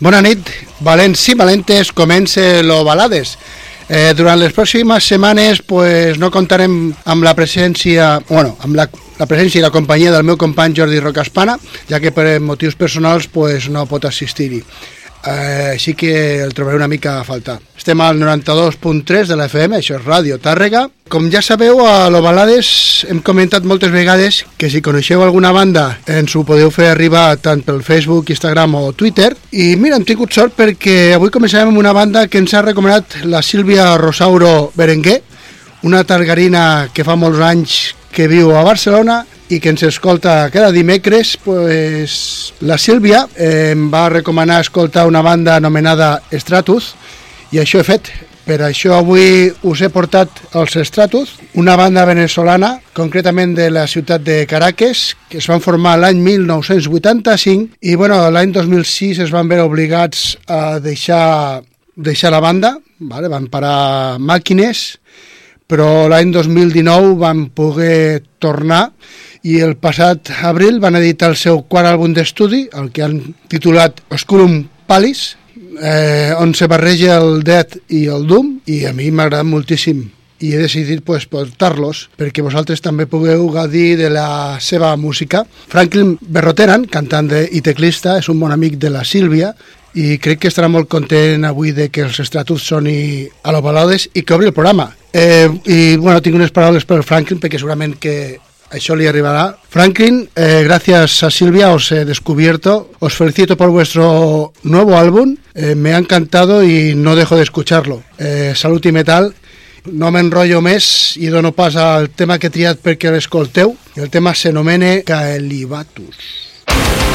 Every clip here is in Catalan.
Bona nit, valents i valentes, comença lo Balades. Eh, durant les pròximes setmanes pues, no comptarem amb la presència, bueno, amb la, la presència i la companyia del meu company Jordi Rocaspana, ja que per motius personals pues, no pot assistir-hi eh, així que el trobaré una mica a faltar. Estem al 92.3 de la FM, això és Ràdio Tàrrega. Com ja sabeu, a l'Ovalades hem comentat moltes vegades que si coneixeu alguna banda ens ho podeu fer arribar tant pel Facebook, Instagram o Twitter. I mira, hem tingut sort perquè avui començarem amb una banda que ens ha recomanat la Sílvia Rosauro Berenguer, una targarina que fa molts anys que viu a Barcelona i que ens escolta cada dimecres, pues, la Sílvia eh, em va recomanar escoltar una banda anomenada Stratus i això he fet. Per això avui us he portat els Stratus, una banda venezolana, concretament de la ciutat de Caracas, que es van formar l'any 1985 i bueno, l'any 2006 es van veure obligats a deixar, deixar la banda, vale? van parar màquines, però l'any 2019 van poder tornar i el passat abril van editar el seu quart àlbum d'estudi, el que han titulat Oscurum Palis, eh, on se barreja el Death i el Doom, i a mi m'ha agradat moltíssim i he decidit pues, portar-los perquè vosaltres també pugueu gaudir de la seva música. Franklin Berroteran, cantant de, i teclista, és un bon amic de la Sílvia i crec que estarà molt content avui de que els Stratus soni a l'Ovalades i que obri el programa. Eh, I bueno, tinc unes paraules per Franklin perquè segurament que això li arribará. Franklin, eh, gracias a Silvia os he descubierto. Os felicito por vuestro nuevo álbum. Eh, me ha encantado y no dejo de escucharlo. Eh, Salut i Metal. No m'enrotllo més i dono pas al tema que he triat perquè l'escolteu. El tema s'anomena Caelibatus. Burning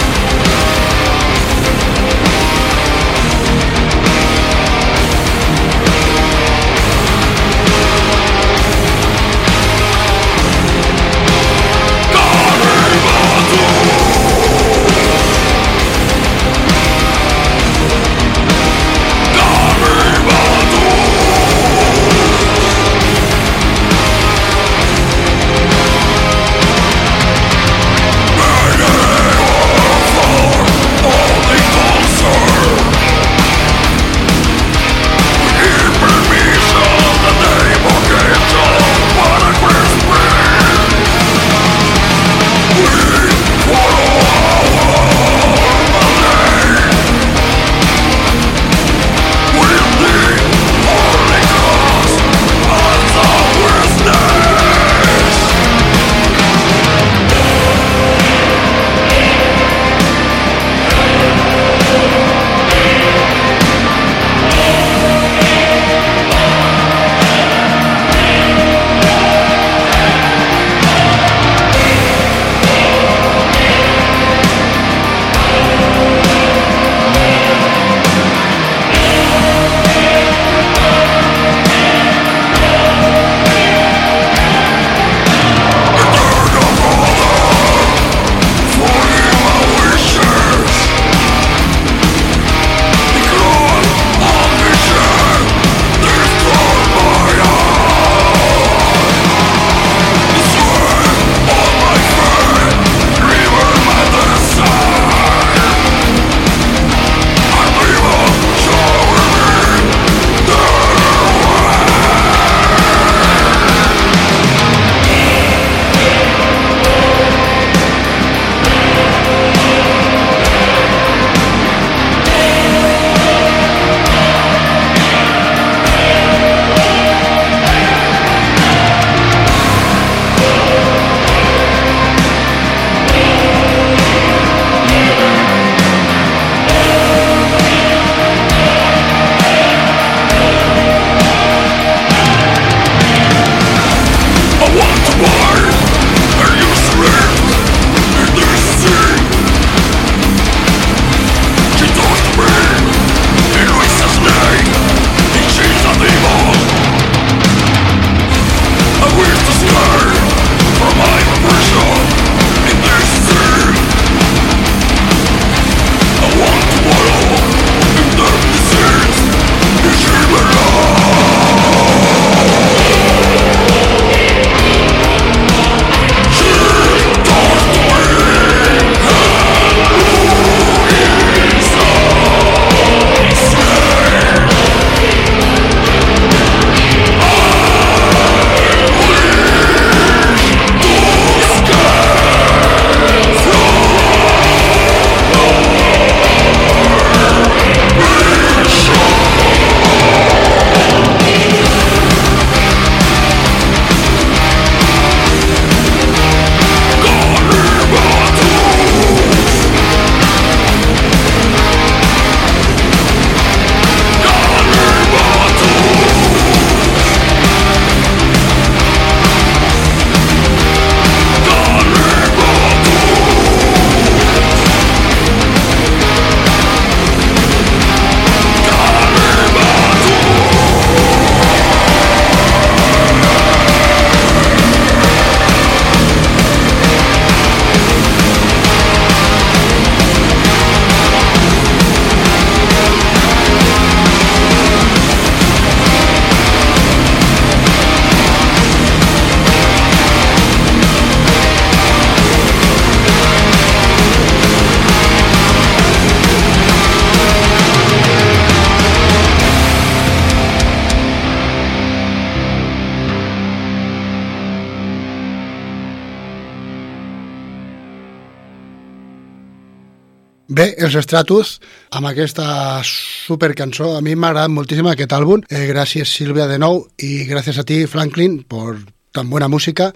els Stratus, amb aquesta supercançó, a mi m'ha agradat moltíssim aquest àlbum. Eh, gràcies, Sílvia, de nou, i gràcies a ti, Franklin, per tan buena música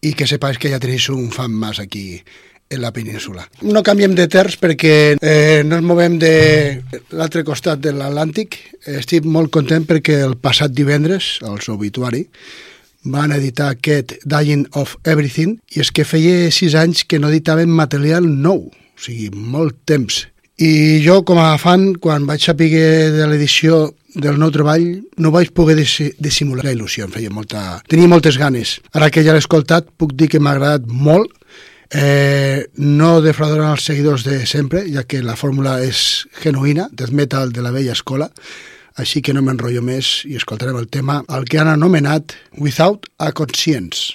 i que sepáis que ja tenéis un fan més aquí en la península. No canviem de terç perquè eh, no ens movem de l'altre costat de l'Atlàntic. Estic molt content perquè el passat divendres, el obituari, van editar aquest Dying of Everything i és que feia sis anys que no editaven material nou o sigui, molt temps. I jo, com a fan, quan vaig saber de l'edició del nou treball, no vaig poder dissimular la il·lusió, em feia molta... Tenia moltes ganes. Ara que ja l'he escoltat, puc dir que m'ha agradat molt, eh, no defraudaran els seguidors de sempre, ja que la fórmula és genuïna, death metal de la vella escola, així que no m'enrotllo més i escoltarem el tema, el que han anomenat Without a Conscience.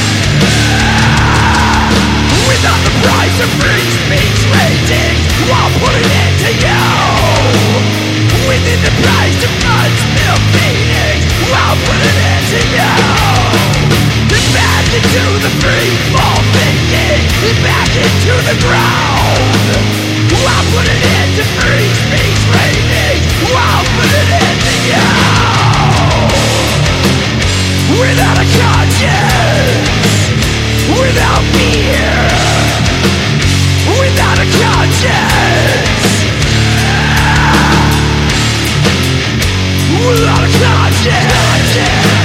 Without the price of free speech I'll put it into you? The price of guns, I'll put it into you? Back into the Back into the ground. I'll put it into free speech ratings I'll put it into you? Without a conscience. Without fear. Without a conscience. Without a conscience.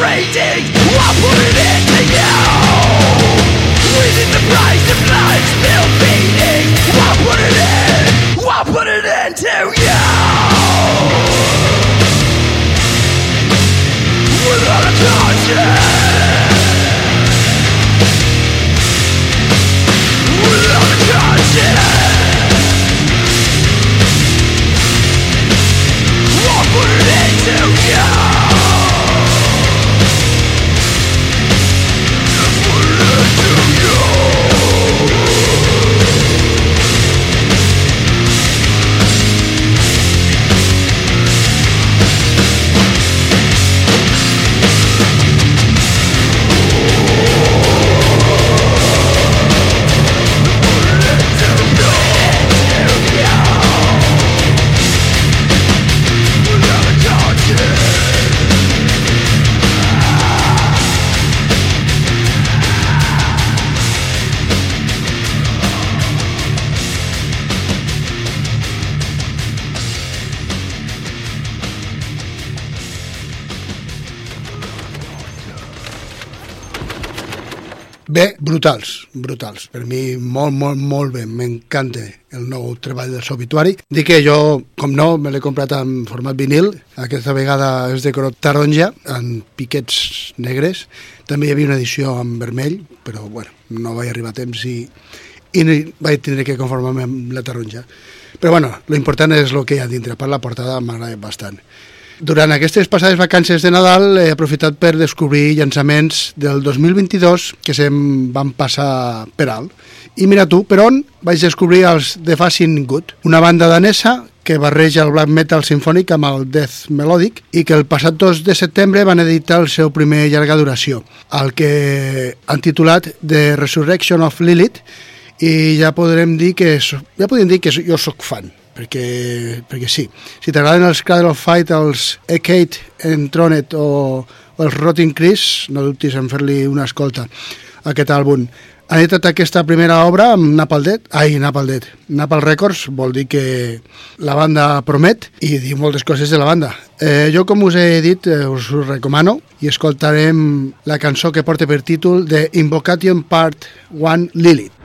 rating. Bé, brutals, brutals. Per mi molt, molt, molt bé. M'encanta el nou treball del obituari. Dic que jo, com no, me l'he comprat en format vinil. Aquesta vegada és de color taronja, en piquets negres. També hi havia una edició en vermell, però bueno, no vaig arribar a temps i, i vaig tindre que conformar-me amb la taronja. Però bueno, lo important és el que hi ha dintre. Per la portada m'agrada bastant. Durant aquestes passades vacances de Nadal he aprofitat per descobrir llançaments del 2022 que se'm van passar per alt. I mira tu, per on vaig descobrir els The Fascin Good, una banda danesa que barreja el black metal sinfònic amb el death melòdic i que el passat 2 de setembre van editar el seu primer llarga duració, el que han titulat The Resurrection of Lilith i ja podrem dir que ja podem dir que jo sóc fan perquè, perquè sí. Si t'agraden els Cradle of Fight, els Ekate, Entronet o, o els Rotting Chris, no dubtis en fer-li una escolta a aquest àlbum. Han editat aquesta primera obra amb Napal Dead, ai, Napal Dead, Napal Records, vol dir que la banda promet i diu moltes coses de la banda. Eh, jo, com us he dit, eh, us ho recomano i escoltarem la cançó que porta per títol de Invocation Part 1 Lilith.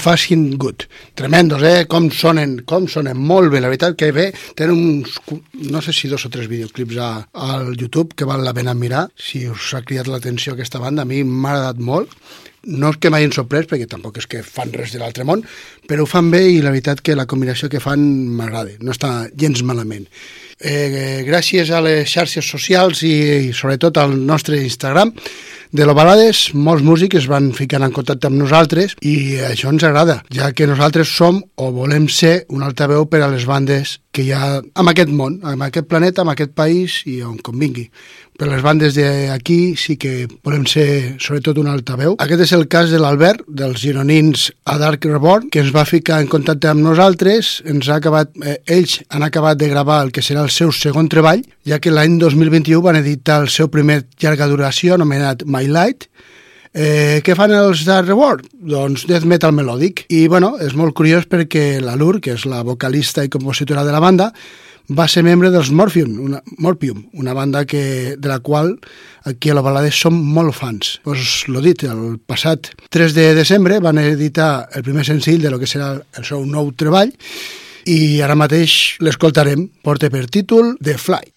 Fashion Good. Tremendos, eh? Com sonen, com sonen molt bé. La veritat que bé, tenen uns, no sé si dos o tres videoclips a, al YouTube que val la pena mirar. Si us ha cridat l'atenció aquesta banda, a mi m'ha agradat molt. No és que m'hagin sorprès, perquè tampoc és que fan res de l'altre món, però ho fan bé i la veritat que la combinació que fan m'agrada, no està gens malament. Eh, gràcies a les xarxes socials i, i sobretot al nostre Instagram, de l'Ovalades, molts músics es van ficant en contacte amb nosaltres i això ens agrada, ja que nosaltres som o volem ser un altaveu per a les bandes que hi ha en aquest món, en aquest planeta, en aquest país i on convingui. Per les bandes d'aquí sí que volem ser sobretot un altaveu. Aquest és el cas de l'Albert, dels gironins a Dark Reborn, que ens va ficar en contacte amb nosaltres. Ens ha acabat, eh, ells han acabat de gravar el que serà el seu segon treball, ja que l'any 2021 van editar el seu primer llarga duració anomenat My Light, Eh, què fan els Dark Reward? Doncs death metal melòdic. I, bueno, és molt curiós perquè la Lur, que és la vocalista i compositora de la banda, va ser membre dels Morphium, una, Morphium, una banda que, de la qual aquí a la balada som molt fans. Pues l'ho dit, el passat 3 de desembre van editar el primer senzill de lo que serà el seu nou treball i ara mateix l'escoltarem, porta per títol The Fly.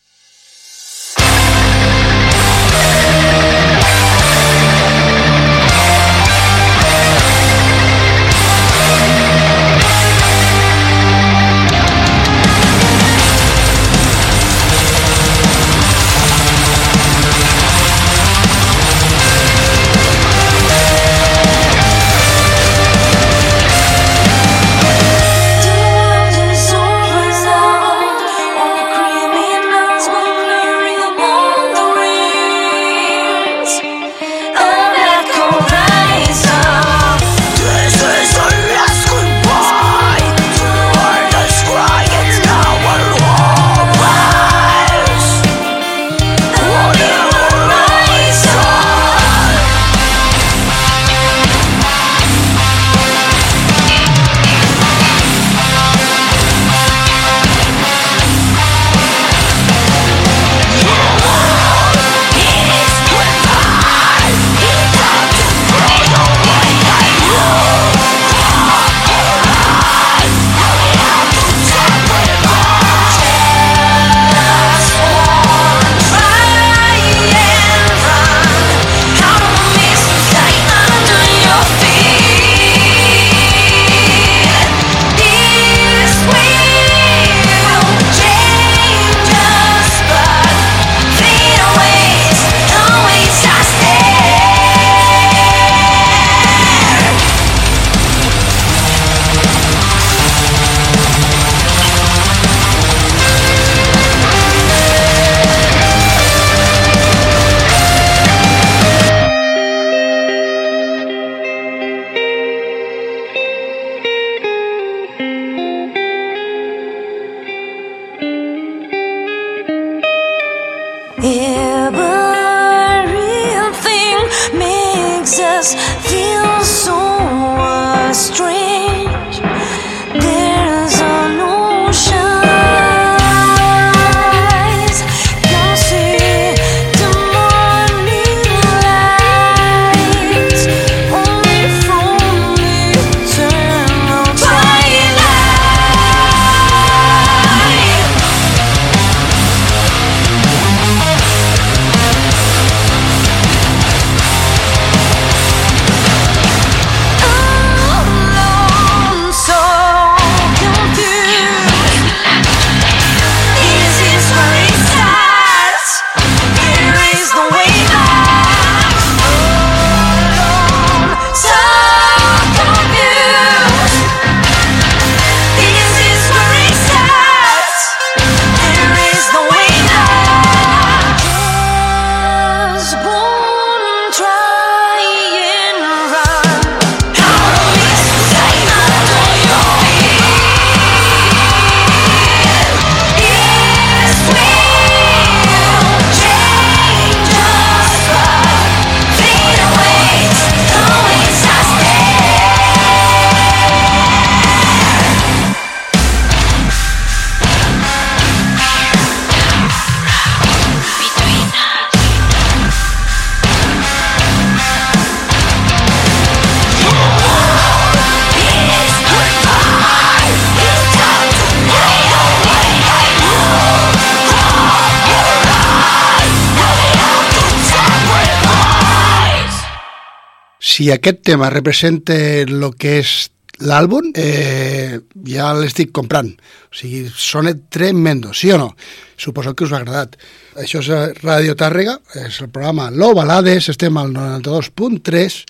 Si aquest tema representa el que és l'àlbum, eh, ja l'estic comprant. O sigui, sona tremendo, sí o no? Suposo que us ha agradat. Això és Radio Tàrrega, és el programa Lo Balades, estem al 92.3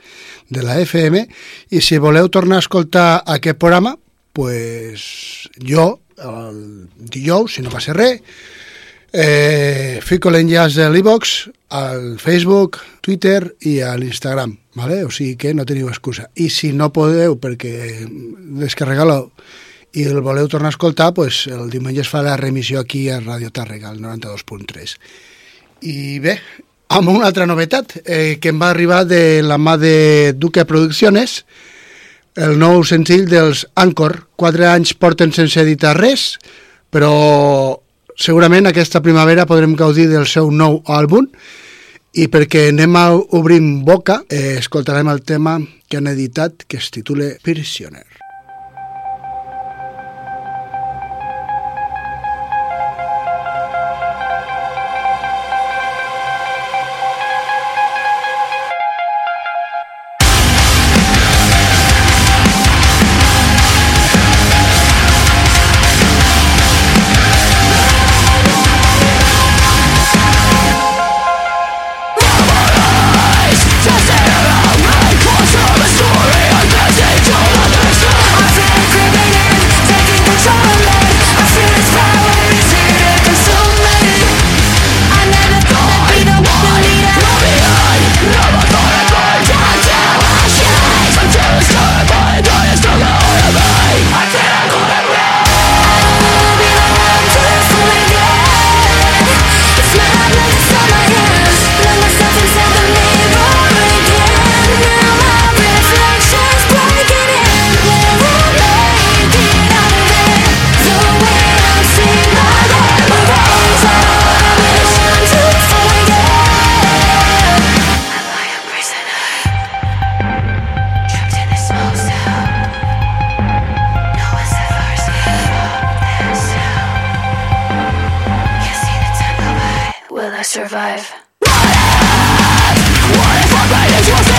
de la FM, i si voleu tornar a escoltar aquest programa, pues jo, el dijous, si no passa res, eh, fico l'enllaç de l'e-box al Facebook, Twitter i a l'Instagram, ¿vale? o sigui que no teniu excusa. I si no podeu perquè descarregar-lo i el voleu tornar a escoltar, pues, el diumenge es fa la remissió aquí a Radio Tàrrega, al 92.3. I bé, amb una altra novetat eh, que em va arribar de la mà de Duque Producciones, el nou senzill dels Anchor. Quatre anys porten sense editar res, però segurament aquesta primavera podrem gaudir del seu nou àlbum i perquè anem a obrir boca eh, escoltarem el tema que han editat que es titula Prisoner. What if I made it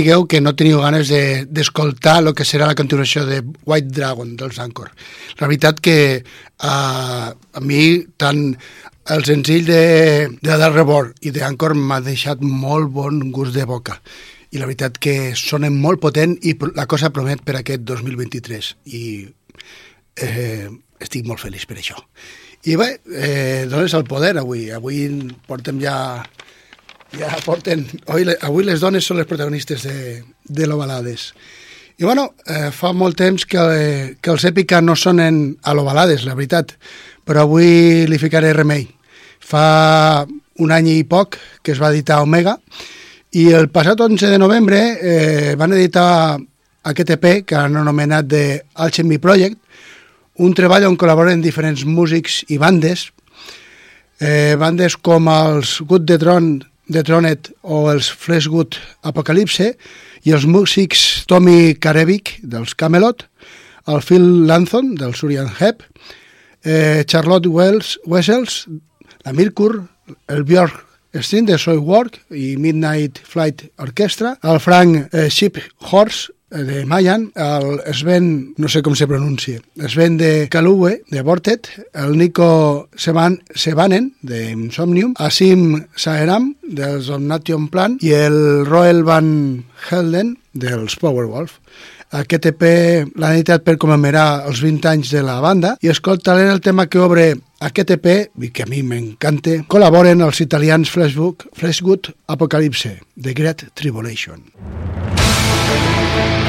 digueu que no teniu ganes d'escoltar de, el que serà la continuació de White Dragon dels Anchor. La veritat que uh, a mi tant el senzill de, de Dark Reborn i d'Anchor m'ha deixat molt bon gust de boca i la veritat que sonen molt potent i la cosa promet per aquest 2023 i eh, estic molt feliç per això. I bé, eh, dones el poder avui. Avui portem ja ja porten... Avui, les dones són les protagonistes de, de l'Ovalades. I bueno, eh, fa molt temps que, que els Èpica no sonen a l'Ovalades, la veritat, però avui li ficaré remei. Fa un any i poc que es va editar Omega i el passat 11 de novembre eh, van editar aquest EP que han anomenat de Alchemy Project, un treball on col·laboren diferents músics i bandes, eh, bandes com els Good the Drone de Tronet o els Fleshwood Apocalypse i els músics Tommy Karevic dels Camelot, el Phil Lanthon del Surian Hep, eh, Charlotte Wells, Wessels, la Mirkur, el Björk String de Soy Work i Midnight Flight Orchestra, el Frank eh, Ship Horse de Mayan, el Sven, no sé com se pronuncia, Sven de Kaluwe, de Vortet, el Nico Seban, Sebanen, de Insomnium, Asim Saeram, dels Omnation Plan, i el Roel Van Helden, dels Powerwolf. Aquest EP l'han editat per commemorar els 20 anys de la banda i escoltaré el tema que obre aquest EP, i que a mi m'encanta, col·laboren els italians Flashbook, Flashwood Apocalypse, The Great Tribulation. tremendo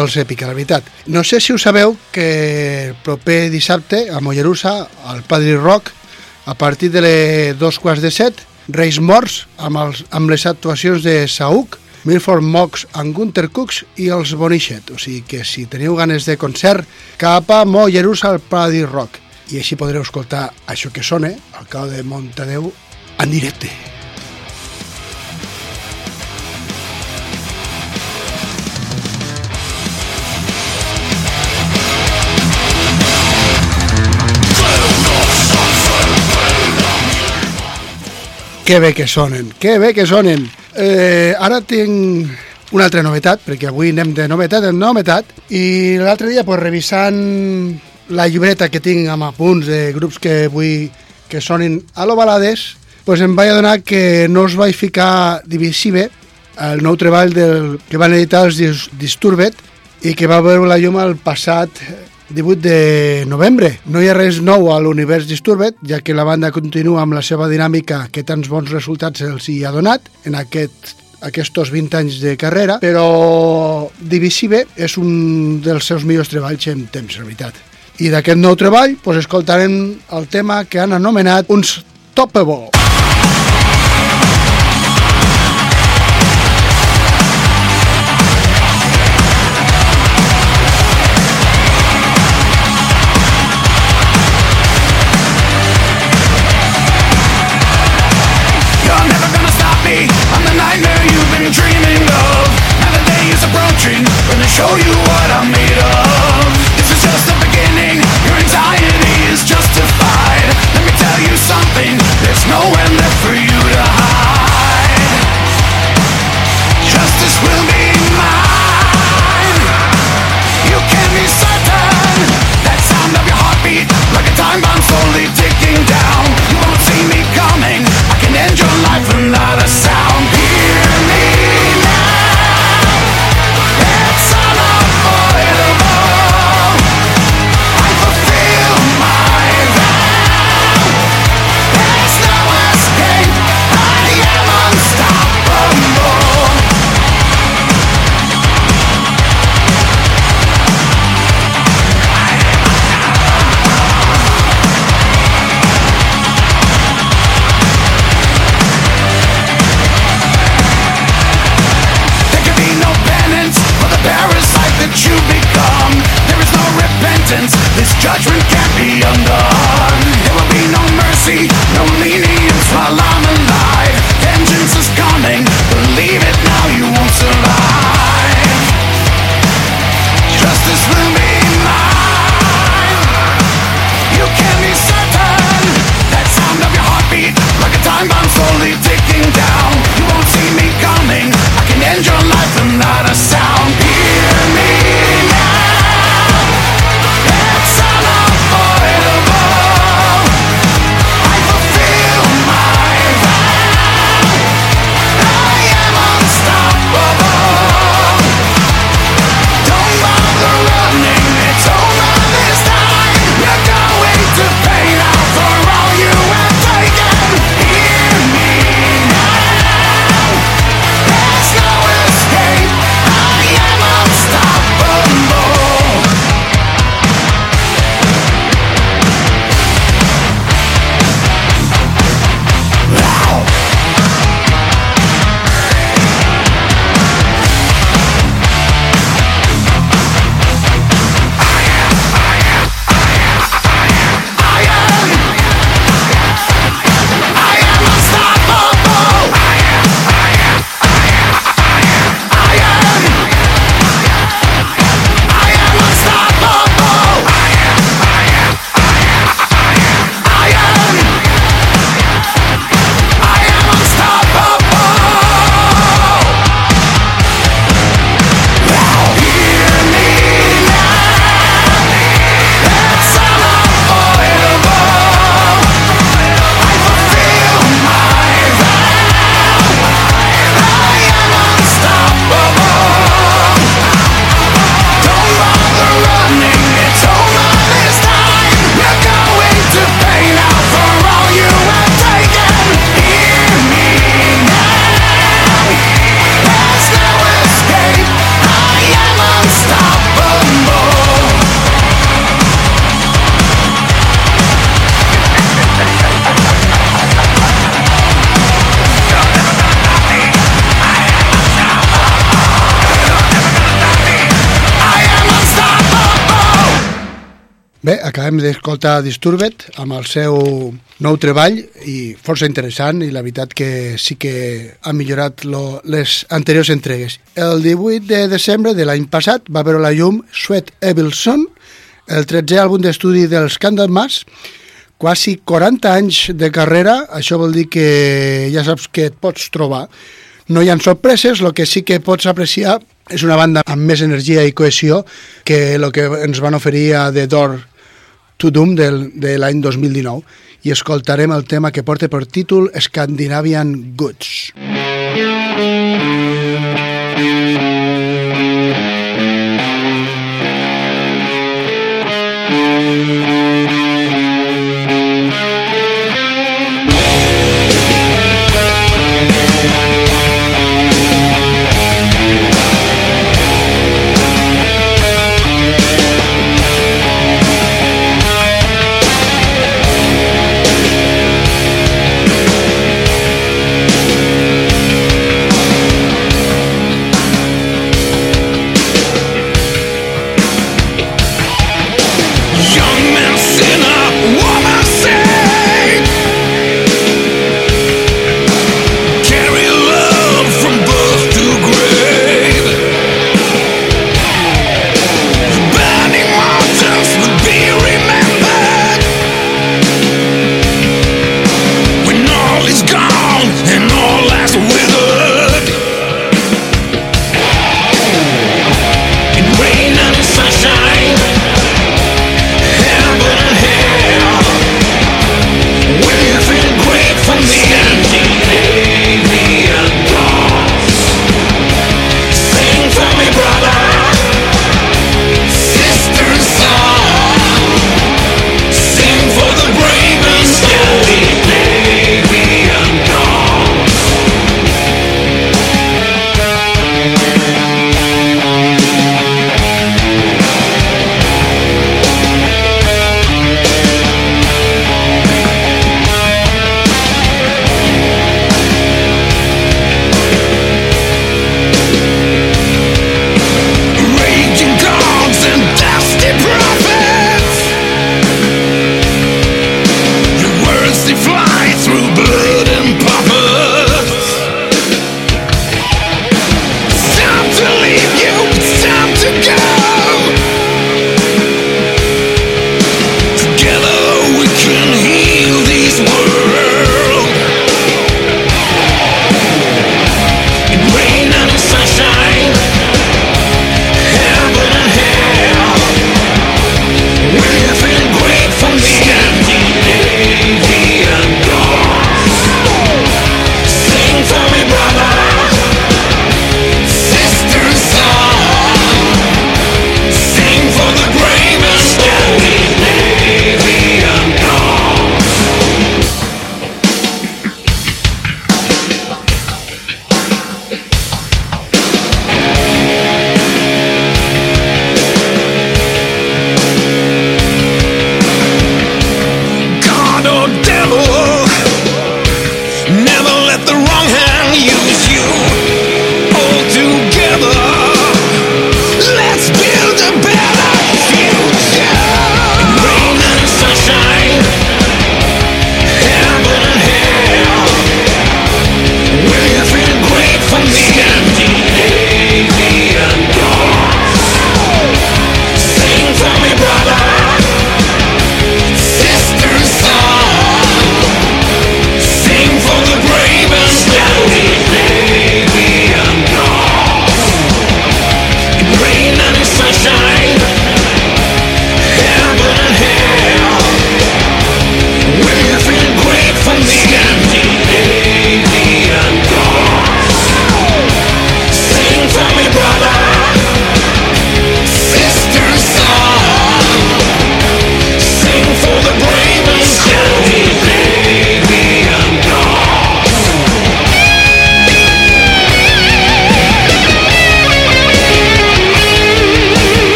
els èpica, la veritat. No sé si ho sabeu que el proper dissabte a Mollerussa, al Padri Rock, a partir de les dos quarts de set, Reis Morts, amb, els, amb les actuacions de Saúc, Milford Mox amb Gunter Cooks i els Bonichet. O sigui que si teniu ganes de concert, cap a Mollerussa al Padri Rock. I així podreu escoltar això que sona, al cau de Montadeu, en directe. Que bé que sonen, que bé que sonen. Eh, ara tinc una altra novetat, perquè avui anem de novetat en novetat, i l'altre dia, pues, revisant la llibreta que tinc amb apunts de grups que vull que sonin a lo balades, pues em vaig adonar que no us vaig ficar Divisive, el nou treball del, que van editar els Disturbed i que va veure la llum el passat 18 de novembre. No hi ha res nou a l'univers Disturbed, ja que la banda continua amb la seva dinàmica que tants bons resultats els hi ha donat en aquest aquests 20 anys de carrera, però Divisive és un dels seus millors treballs en temps, en veritat. I d'aquest nou treball pues, escoltarem el tema que han anomenat uns Topable. Show you what I'm made of. This is just the beginning. Your anxiety is justified. Let me tell you something. There's nowhere left acabem d'escoltar Disturbed amb el seu nou treball i força interessant i la veritat que sí que ha millorat lo, les anteriors entregues. El 18 de desembre de l'any passat va veure la llum Sweat Evilson, el 13è àlbum d'estudi dels Candlemas, quasi 40 anys de carrera, això vol dir que ja saps que et pots trobar. No hi ha sorpreses, el que sí que pots apreciar és una banda amb més energia i cohesió que el que ens van oferir a The Door to Doom del, de l'any 2019 i escoltarem el tema que porta per títol Scandinavian Goods. Thank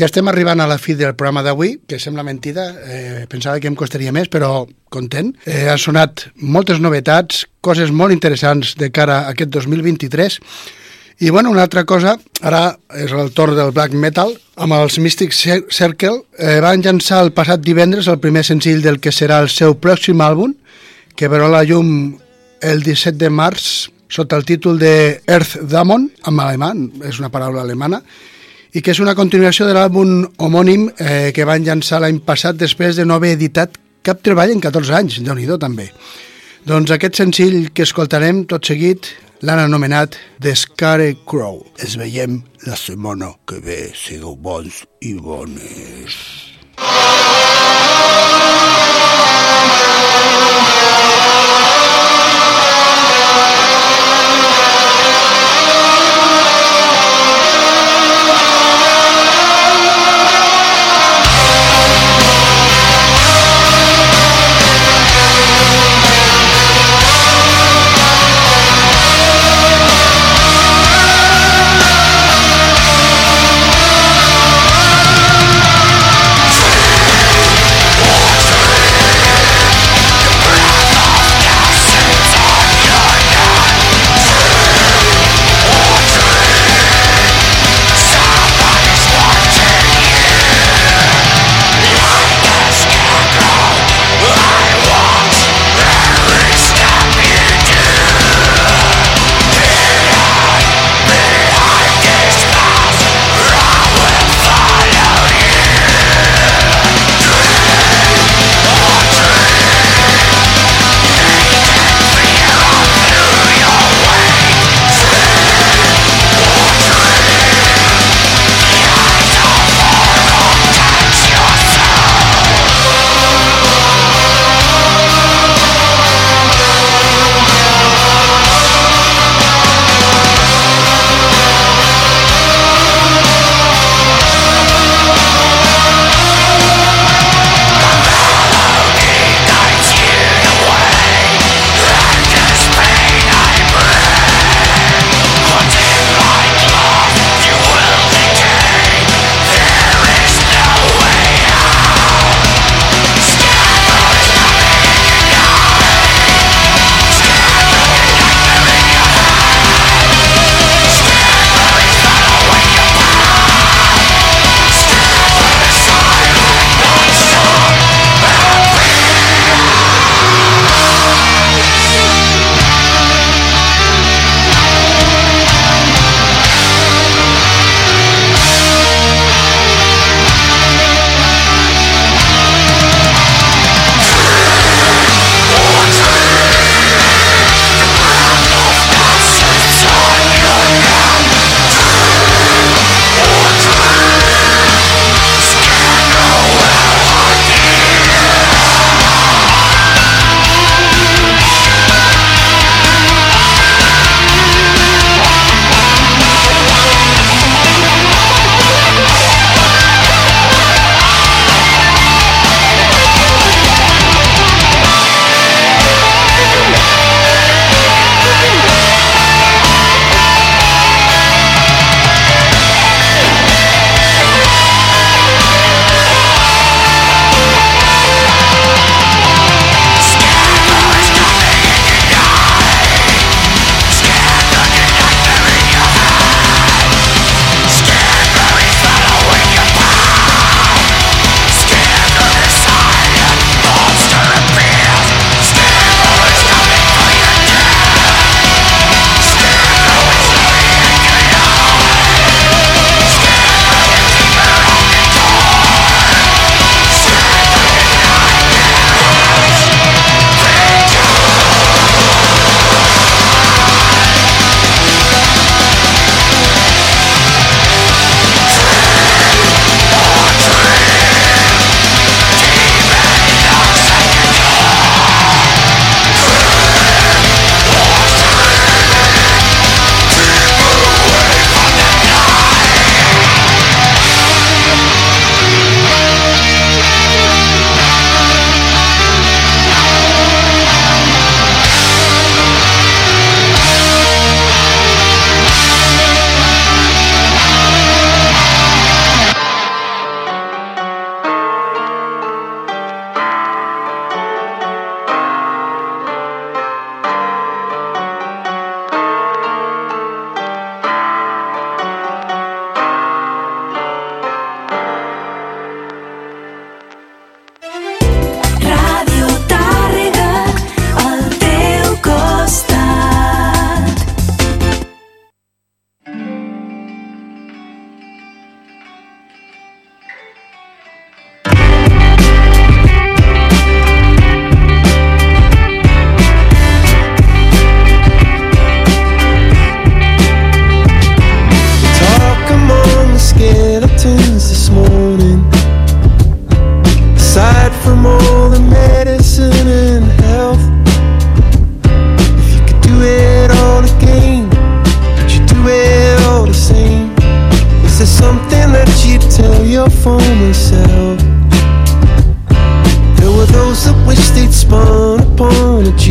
ja estem arribant a la fi del programa d'avui, que sembla mentida, eh, pensava que em costaria més, però content. Eh, ha sonat moltes novetats, coses molt interessants de cara a aquest 2023, i bueno, una altra cosa, ara és el torn del black metal, amb els Mystic Circle, eh, van llançar el passat divendres el primer senzill del que serà el seu pròxim àlbum, que veurà la llum el 17 de març sota el títol de Earth Damon, en alemany, és una paraula alemana, i que és una continuació de l'àlbum homònim eh, que van llançar l'any passat després de no haver editat cap treball en 14 anys, déu nhi també. Doncs aquest senzill que escoltarem tot seguit l'han anomenat The Scare Crow. Es veiem la setmana que ve. Sigueu bons i bones. your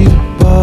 upon a